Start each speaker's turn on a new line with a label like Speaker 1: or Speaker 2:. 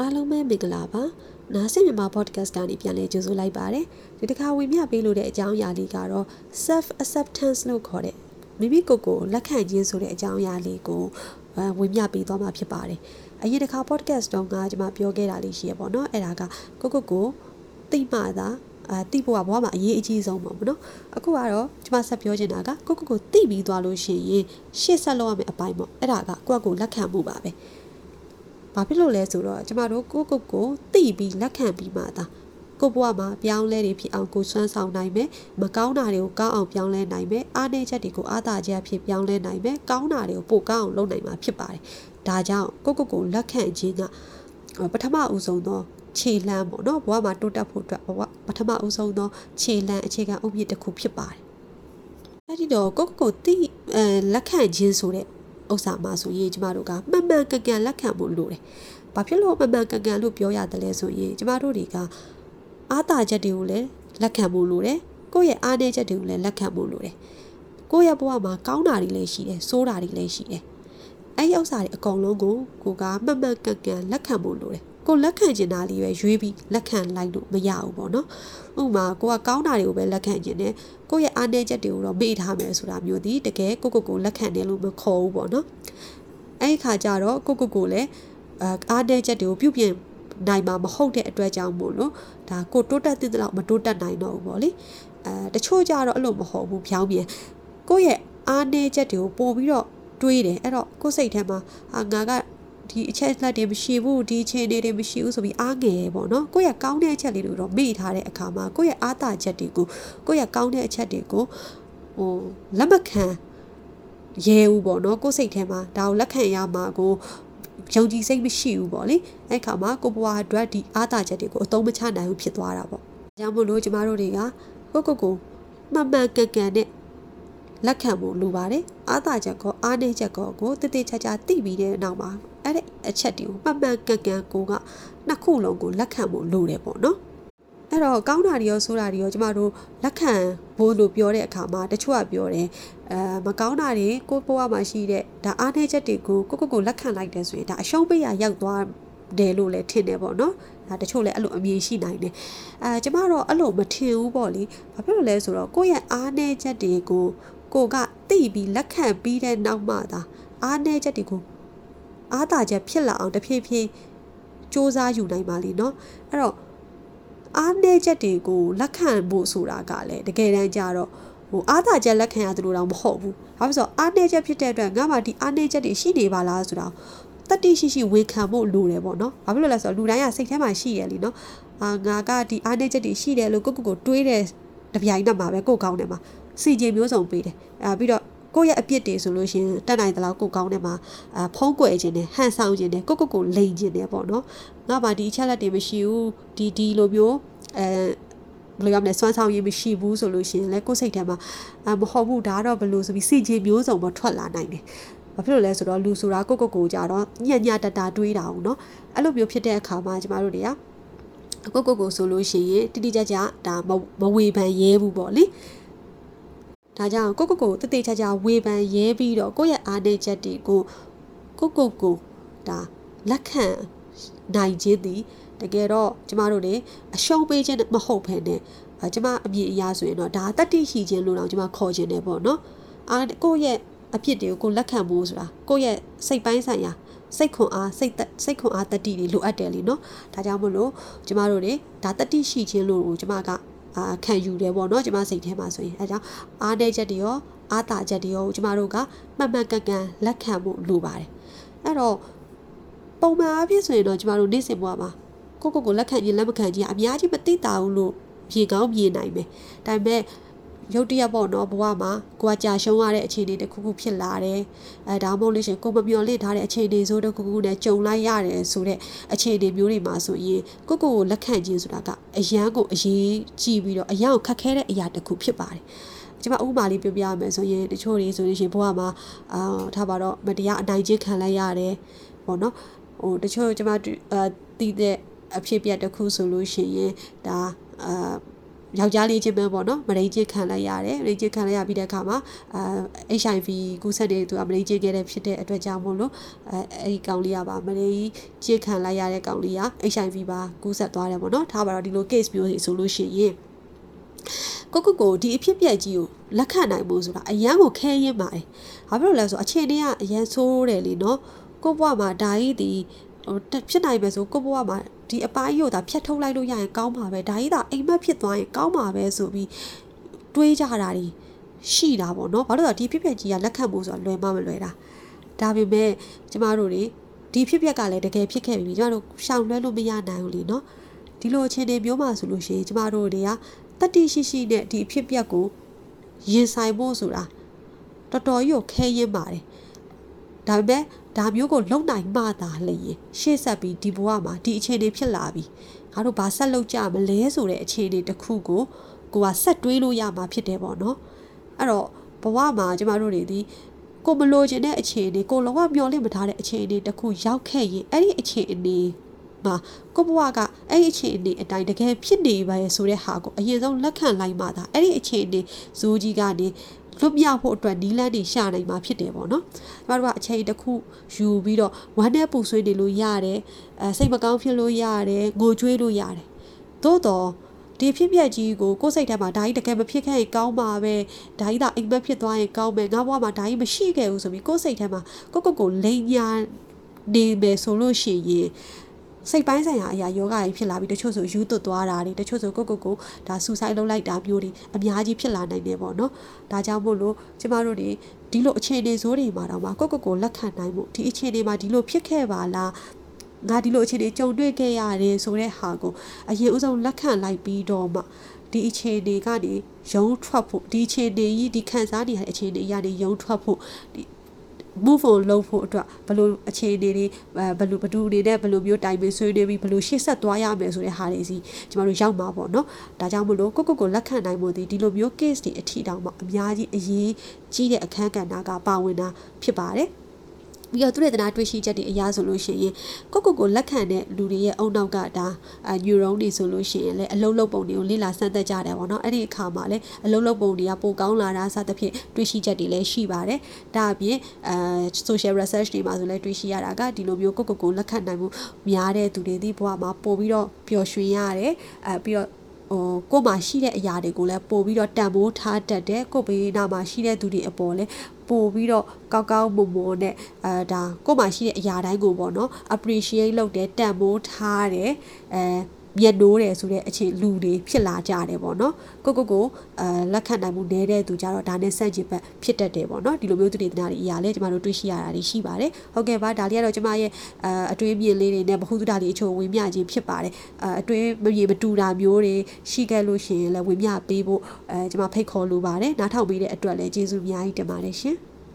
Speaker 1: အားလုံးပဲမင်္ဂလာပါနားဆင်မြန်မာ podcast ကနေပြန်လည်ကြိုဆိုလိုက်ပါတယ်ဒီတစ်ခါဝင်ပြပေးလို့တဲ့အကြောင်းအရာလေးကတော့ self acceptance လို့ခေါ်တဲ့မိမိကိုယ်ကိုလက်ခံခြင်းဆိုတဲ့အကြောင်းအရာလေးကိုဝင်ပြပေးသွားမှာဖြစ်ပါတယ်အရင်တစ်ခါ podcast တုန်းကကျွန်မပြောခဲ့တာလေးရှိရပေါ့နော်အဲ့ဒါကကိုကိုကိုသိမှသာအာတိဖို့ကဘဝမှာအရေးအကြီးဆုံးပေါ့နော်အခုကတော့ကျွန်မဆက်ပြောချင်တာကကိုကိုကိုတိပြီးသွားလို့ရှိရင်ရှေ့ဆက်လုပ်ရမယ့်အပိုင်းပေါ့အဲ့ဒါကကိုယ့်ကိုလက်ခံမှုပါပဲ ဘာဖြစ်လို့လဲဆိုတော့ကျမတို့ကိုကိုကိုတိပြီးလက်ခံပြီးမှသာကိုဘွားမှာပြောင်းလဲတွေဖြစ်အောင်ကိုစွမ်းဆောင်နိုင်မယ်မကောင်းတာတွေကိုကောင်းအောင်ပြောင်းလဲနိုင်မယ်အားနည်းချက်တွေကိုအားသာချက်ဖြစ်ပြောင်းလဲနိုင်မယ်ကောင်းတာတွေကိုပိုကောင်းအောင်လုပ်နိုင်မှာဖြစ်ပါတယ်ဒါကြောင့်ကိုကိုကိုလက်ခံခြင်းကပထမဦးဆုံးသောခြေလှမ်းပေါ့နော်ဘဝမှာတိုးတက်ဖို့အတွက်ဘဝပထမဦးဆုံးသောခြေလှမ်းအခြေခံအုတ်မြစ်တစ်ခုဖြစ်ပါတယ်အဲ့ဒီတော့ကိုကိုကိုတိအဲလက်ခံခြင်းဆိုတဲ့ ဥစ္စာမှာဆိုရင်ကျမတို့ကမှန်မှန်ကန်ကန်လက်ခံဖို့လိုတယ်။ဘာဖြစ်လို့မှန်မှန်ကန်ကန်လို့ပြောရတယ်လဲဆိုရင်ကျမတို့တွေကအားသာချက်တွေကိုလည်းလက်ခံဖို့လိုတယ်။ကိုယ့်ရဲ့အားနည်းချက်တွေကိုလည်းလက်ခံဖို့လိုတယ်။ကိုယ့်ရဲ့ဘဝမှာကောင်းတာတွေလည်းရှိတယ်၊ဆိုးတာတွေလည်းရှိတယ်။အဲ့ဒီဥစ္စာတွေအကုန်လုံးကိုကိုကမှန်မှန်ကန်ကန်လက်ခံဖို့လိုတယ်။ ကိုလက်ခံကျင်တာလေးပဲရွေးပြီးလက်ခံလိုက်လို့မရဘူးပေါ့နော်ဥပမာကိုကကောင်းတာတွေကိုပဲလက်ခံကျင်တယ်ကိုယ့်ရဲ့အားနည်းချက်တွေကိုတော့မေ့ထားမယ်ဆိုတာမျိုးဒီတကယ်ကိုကိုကိုလက်ခံတယ်လို့မခေါ်ဘူးပေါ့နော်အဲ့ဒီခါကျတော့ကိုကိုကိုလည်းအားနည်းချက်တွေကိုပြုပြင်နိုင်မှာမဟုတ်တဲ့အတွက်ကြောင့်မို့လို့ဒါကိုတိုးတက်တဲ့လောက်မတိုးတက်နိုင်တော့ဘူးပေါ့လေအဲတချို့ကြတော့အဲ့လိုမဟုတ်ဘူးဖြောင်းပြန်ကိုယ့်ရဲ့အားနည်းချက်တွေကိုပို့ပြီးတော့တွေးတယ်အဲ့တော့ကိုယ်စိတ်ထဲမှာအာငါက ဒီအချက်လက်တွေမရှိဘူးဒီအခြေအနေတွေမရှိဘူးဆိုပြီးအားငယ်ပေါ့နော်ကိုယ့်ရဲ့ကောင်းတဲ့အချက်လေးတွေတော့မေ့ထားတဲ့အခါမှာကိုယ့်ရဲ့အားသာချက်တွေကိုကိုယ့်ရဲ့ကောင်းတဲ့အချက်တွေကိုဟိုလက်မခံရဲဘူးပေါ့နော်ကိုယ်စိတ်ထဲမှာဒါကိုလက်ခံရမှာကိုယုံကြည်စိတ်မရှိဘူးပေါ့လေအဲ့ခါမှာကိုဘွားအတွက်ဒီအားသာချက်တွေကိုအသုံးမချနိုင်ဘူးဖြစ်သွားတာပေါ့။ကြောင့်မို့လို့ကျမတို့တွေကကိုကိုကိုမှန်မှန်ကန်ကန်နဲ့ လက်ခံဖို့လိုပါတယ်အားသာချက်ကောအားနည်းချက်ကောကိုတည်တည်ချာချာသိပြီးတဲ့နောက်မှာအဲ့ဒီအချက်တွေကိုမှန်မှန်ကန်ကန်ကိုကနှစ်ခုလုံးကိုလက်ခံဖို့လိုတယ်ပေါ့နော်အဲ့တော့ကောင်းတာတွေရောဆိုးတာတွေရောကျမတို့လက်ခံဖို့လို့ပြောတဲ့အခါမှာတချို့ကပြောတယ်အဲမကောင်းတာတွေကိုဘဝမှာရှိတဲ့ဒါအားနည်းချက်တွေကိုကိုကိုကိုလက်ခံလိုက်တယ်ဆိုရင်ဒါအရှုံးပေးရရောက်သွားတယ်လို့လည်းထင်တယ်ပေါ့နော်ဒါတချို့လည်းအဲ့လိုအမြင်ရှိနိုင်တယ်အဲကျမတော့အဲ့လိုမထင်ဘူးပေါ့လေဘာဖြစ်လို့လဲဆိုတော့ကိုယ့်ရဲ့အားနည်းချက်တွေကို ကိုကသိပြီးလက်ခံပြီးတဲ့နောက်မှသာအားနည်းချက်တွေကိုအားသာချက်ဖြစ်လာအောင်တဖြည်းဖြည်းစ조사ယူနိုင်ပါလိမ့်နော်အဲ့တော့အားနည်းချက်တွေကိုလက်ခံဖို့ဆိုတာကလည်းတကယ်တမ်းကျတော့ဟိုအားသာချက်လက်ခံရသလိုတော့မဟုတ်ဘူး။ဘာဖြစ်လို့အားနည်းချက်ဖြစ်တဲ့အတွက်ငါမှဒီအားနည်းချက်တွေရှိနေပါလားဆိုတော့တတိရှိရှိဝန်ခံဖို့လိုတယ်ပေါ့နော်။ဘာဖြစ်လို့လဲဆိုတော့လူတိုင်းကစိတ်ထဲမှာရှိရလीနော်။အာငါကဒီအားနည်းချက်တွေရှိတယ်လို့ကိုကိုကိုတွေးတယ်တပြိုင်နက်မှာပဲကိုကောင်းတယ်မှာ စီဂျင်မျိုးစုံပေးတယ်အာပြီးတော့ကိုယ့်ရဲ့အပြစ်တွေဆိုလို့ရှိရင်တတ်နိုင်သလောက်ကိုကောင်းတဲ့မှာအဖုံးကွယ်ခြင်းနဲ့ဟန်ဆောင်ခြင်းနဲ့ကိုကိုကိုလိန်ခြင်းနဲ့ပေါ့နော်ငါမှဒီအချက်လက်တွေမရှိဘူးဒီဒီလိုမျိုးအဲဘယ်လိုရမလဲစွမ်းဆောင်ရည်မရှိဘူးဆိုလို့ရှိရင်လည်းကိုယ်စိတ်ထဲမှာမဟုတ်ဘူးဒါတော့ဘယ်လိုဆိုပြီးစီခြင်းမျိုးစုံပေါ်ထွက်လာနိုင်တယ်ဘာဖြစ်လို့လဲဆိုတော့လူဆိုတာကိုကိုကိုကြတော့ညံ့ညတတာတွေးတာအောင်နော်အဲ့လိုမျိုးဖြစ်တဲ့အခါမှာကျမတို့တွေကကိုကိုကိုဆိုလို့ရှိရင်တိတိကျကျဒါမဝေဖန်ရဲဘူးပေါ့လေ ဒါကြောင့်ကိုကိုကိုတတိချာချာဝေဖန်ရဲပြီးတော့ကိုယ့်ရဲ့အားနည်းချက်တွေကိုကိုကိုကိုဒါလက်ခံနိုင်ခြင်းသည်တကယ်တော့ကျမတို့တွေအရှုံးပေးခြင်းမဟုတ်ဘဲနဲ့ကျမအမြင်အရဆိုရင်တော့ဒါတတိရှိခြင်းလို့တော့ကျမခေါ်ခြင်းတယ်ပေါ့နော်အာကိုယ့်ရဲ့အဖြစ်တွေကိုကိုလက်ခံဖို့ဆိုတာကိုယ့်ရဲ့စိတ်ပိုင်းဆိုင်ရာစိတ်ခွန်အားစိတ်စိတ်ခွန်အားတတိတွေလိုအပ်တယ်လीနော်ဒါကြောင့်မလို့ကျမတို့တွေဒါတတိရှိခြင်းလို့ကျမက အာခံယူတယ်ပေါ့နော်ကျမစိတ်ထဲမှာဆိုရင်အဲကြောင့်အားတဲ့ချက်တွေရောအားတာချက်တွေရောကျမတို့ကမှန်မှန်ကန်ကန်လက်ခံဖို့လိုပါတယ်အဲ့တော့ပုံမှန်အားဖြင့်ဆိုရင်တော့ကျမတို့နေ့စဉ်ဘဝမှာကိုကိုကိုလက်ခံခြင်းလက်မခံခြင်းအများကြီးမသိတာဘူးလို့ဖြေကောင်းမြင်နိုင်မယ်ဒါပေမဲ့ ရုတ်တရက်ပေါ့နော်ဘဝမှာကိုကကြာရှုံးရတဲ့အခြေအနေတစ်ခုခုဖြစ်လာတယ်အဲဒါမှမဟုတ်လို့ရှင်ကိုမမျော်လင့်ထားတဲ့အခြေအနေဆိုတစ်ခုခုနဲ့ကြုံလိုက်ရတယ်ဆိုတဲ့အခြေအနေမျိုးတွေမှာဆိုရင်ကိုကိုကိုလက်ခံခြင်းဆိုတာကအရန်ကိုအရေးကြီးပြီးတော့အရန်ကိုခက်ခဲတဲ့အရာတစ်ခုဖြစ်ပါတယ်ကျွန်မဥပမာလေးပြောပြရမယ်ဆိုရင်တချို့တွေဆိုရင်ဘဝမှာအာထားပါတော့မတရားအနိုင်ကျင့်ခံလိုက်ရတယ်ပေါ့နော်ဟိုတချို့ကျွန်မအာတည်တဲ့အဖြစ်ပြက်တစ်ခုဆိုလို့ရှိရင်ဒါအာ ယောက်ျားလေးချင်းပဲပေါ့နော်မရိချင်းခံလိုက်ရတယ်မရိချင်းခံလိုက်ရပြီးတဲ့အခါမှာအာ HIV ကူးစက်တဲ့သူကမရိချင်းခဲ့တဲ့ဖြစ်တဲ့အတွက်ကြောင့်မို့လို့အဲအဲ့ဒီကောင်လေးကပါမရိချင်းခံလိုက်ရတဲ့ကောင်လေးက HIV ပါကူးစက်သွားတယ်ပေါ့နော်ထားပါတော့ဒီလို case မျိုးတွေဆိုလို့ရှိရင်ကိုကိုကိုဒီအဖြစ်ပြက်ကြီးကိုလက်ခံနိုင်ဖို့ဆိုတာအရန်ကိုခဲရင်ပါတယ်။ဘာဖြစ်လို့လဲဆိုအခြေအနေကအရန်ဆိုးတယ်လीနော်။ကိုဘွားမှာဒါကြီးဒီဟို ဖြစ်နိုင်ပဲဆိုကိုဘွားမှာဒီအပိုင်းရို့တာဖြတ်ထုတ်လိုက်လို့ရရင်ကောင်းပါပဲဒါကြီးသာအိမ်မက်ဖြစ်သွားရင်ကောင်းပါပဲဆိုပြီးတွေးကြတာတွေရှိတာပေါ့နော်။ဘာလို့လဲဆိုတော့ဒီဖြစ်ပြက်ကြီးကလက်ခံဖို့ဆိုတာလွယ်မမလွယ်တာ။ဒါပေမဲ့ကျမတို့တွေဒီဖြစ်ပြက်ကလည်းတကယ်ဖြစ်ခဲ့ပြီကျမတို့ရှောင်လွှဲလို့မရနိုင်ဘူးလीနော်။ဒီလိုအခြေအနေမျိုးမှာဆိုလို့ရှိရင်ကျမတို့တွေကတတိရှိရှိနဲ့ဒီအဖြစ်ပြက်ကိုရင်ဆိုင်ဖို့ဆိုတာတော်တော်ကြီးကိုခဲရင်ပါတယ်ဒါပေမဲ့ ဒါမျိုးကိုလုံနိုင်မှသာလျင်ရှေ့ဆက်ပြီးဒီဘဝမှာဒီအခြေအနေဖြစ်လာပြီငါတို့ဘာဆက်လုပ်ကြမလဲဆိုတဲ့အခြေအနေတစ်ခုကိုကိုကဆက်တွေးလို့ရမှာဖြစ်တယ်ပေါ့နော်အဲ့တော့ဘဝမှာကျမတို့တွေဒီကိုမလိုချင်တဲ့အခြေအနေကိုလုံးဝမျှော်လင့်မထားတဲ့အခြေအနေတစ်ခုရောက်ခဲ့ရင်အဲ့ဒီအခြေအနေမှာကိုဘဝကအဲ့ဒီအခြေအနေအတိုင်းတကယ်ဖြစ်နေပါရဲ့ဆိုတဲ့ဟာကိုအရင်ဆုံးလက်ခံလိုက်မှသာအဲ့ဒီအခြေအနေဇိုးကြီးကနေ လွတ်မြောက်ဖို့အတွက်နီးလန်းတွေရှာနိုင်မှာဖြစ်တယ်ပေါ့နော်။ကျမတို့ကအချိန်တစ်ခုယူပြီးတော့ဝမ်းနဲ့ပူဆွေးနေလို့ရတယ်။အဲစိတ်မကောင်းဖြစ်လို့ရတယ်။ငိုကြွေးလို့ရတယ်။သို့တော့ဒီဖြစ်ပျက်ကြီးကိုကိုယ်စိတ်ထဲမှာဒါကြီးတကယ်မဖြစ်ခဲ့ရင်ကောင်းပါပဲဒါကြီးသာအိမ်မက်ဖြစ်သွားရင်ကောင်းမယ်ငါဘဝမှာဒါကြီးမရှိခဲ့ဘူးဆိုပြီးကိုယ်စိတ်ထဲမှာကိုကိုကိုလိန်ညာနေမယ်ဆိုလို့ရှိရင် စိတ်ပိုင်းဆိုင်ရာအရာယောဂကြီးဖြစ်လာပြီးတချို့ဆိုယူသွတ်သွားတာတွေတချို့ဆိုကိုကိုကိုဒါဆူဆိုင်းလုပ်လိုက်တာမျိုးတွေအများကြီးဖြစ်လာနိုင်တယ်ပေါ့နော်ဒါကြောင့်မို့လို့ကျမတို့တွေဒီလိုအခြေအနေဆိုးတွေမှာတော့မှကိုကိုကိုလက်ခံနိုင်မှုဒီအခြေအနေမှာဒီလိုဖြစ်ခဲ့ပါလားငါဒီလိုအခြေအနေကြုံတွေ့ခဲ့ရတယ်ဆိုတဲ့ဟာကိုအရင်ဦးဆုံးလက်ခံလိုက်ပြီးတော့မှဒီအခြေအနေကနေရုံထွက်ဖို့ဒီအခြေအနေကြီးဒီခံစားနေရတဲ့အခြေအနေကြီးကနေရုံထွက်ဖို့ဒီ move on လုပ်ဖို့အတွက်ဘယ်လိုအခြေအနေတွေဘယ်လိုဘယ်သူအနေနဲ့ဘယ်လိုမျိုးတိုင်ပင်ဆွေးနွေးပြီးဘယ်လိုရှေ့ဆက်သွားရမယ်ဆိုတဲ့ဟာတွေစီကျမတို့ရောက်မှာပေါ့နော်ဒါကြောင့်မလို့ကိုကိုကိုလက်ခံနိုင်ဖို့ဒီဒီလိုမျိုး case တွေအထီတောင်မှအများကြီးအရေးကြီးတဲ့အခန်းကဏ္ဍကပါဝင်တာဖြစ်ပါတယ် ပြီးတော့သူရဲ့တနာတွေ့ရှိချက်တွေအရာဆိုလို့ရှိရင်ကိုကိုကိုလက်ခံတဲ့လူတွေရဲ့အုံနောက်ကဒါအနျူရွန်တွေဆိုလို့ရှိရင်လည်းအလုံးလုံးပုံတွေကိုလေ့လာစမ်းသပ်ကြတယ်ပေါ့နော်အဲ့ဒီအခါမှာလည်းအလုံးလုံးပုံတွေကပိုကောင်းလာတာစသဖြင့်တွေ့ရှိချက်တွေလည်းရှိပါတယ်ဒါအပြင်အဲ social research တွေမှာဆိုလည်းတွေ့ရှိရတာကဒီလိုမျိုးကိုကိုကိုလက်ခံနိုင်မှုများတဲ့သူတွေဒီဘဝမှာပို့ပြီးတော့ပျော်ရွှင်ရတယ်အဲပြီးတော့ ဟိုကိုမှရှိတဲ့အရာတွေကိုလည်းပို့ပြီးတော့တန်ဖိုးထားတတ်တယ်ကိုဘေးနာမှာရှိတဲ့သူတွေအပေါ်လည်းပို့ပြီးတော့ကောက်ကောက်မွန်မွန်နဲ့အဲဒါကိုမှရှိတဲ့အရာတိုင်းကိုပေါ့နော် appreciate လုပ်တယ်တန်ဖိုးထားတယ်အဲ မျက်နှိုးတယ်ဆိုတဲ့အခြေလူတွေဖြစ်လာကြတယ်ပေါ့နော်ကိုကိုကိုအဲလက်ခံနိုင်မှုနည်းတဲ့သူကြတော့ဒါနဲ့ဆန့်ကျင်ဘက်ဖြစ်တတ်တယ်ပေါ့နော်ဒီလိုမျိုးသူတွေတနာတွေအရာလေးကျမတို့တွေ့ရှိရတာတွေရှိပါတယ်ဟုတ်ကဲ့ပါဒါလေးကတော့ကျမရဲ့အဲအတွေးမြင်လေးတွေနဲ့ဗဟုသုတလေးအချို့ဝင်မျှခြင်းဖြစ်ပါတယ်အဲအတွေးမမြင်မတူတာမျိုးတွေရှိခဲ့လို့ရှိရင်လည်းဝင်မျှပေးဖို့အဲကျမဖိတ်ခေါ်လိုပါတယ်နားထောင်ပေးတဲ့အတွက်လည်းကျေးဇူးအများကြီးတင်ပါတယ်ရှင်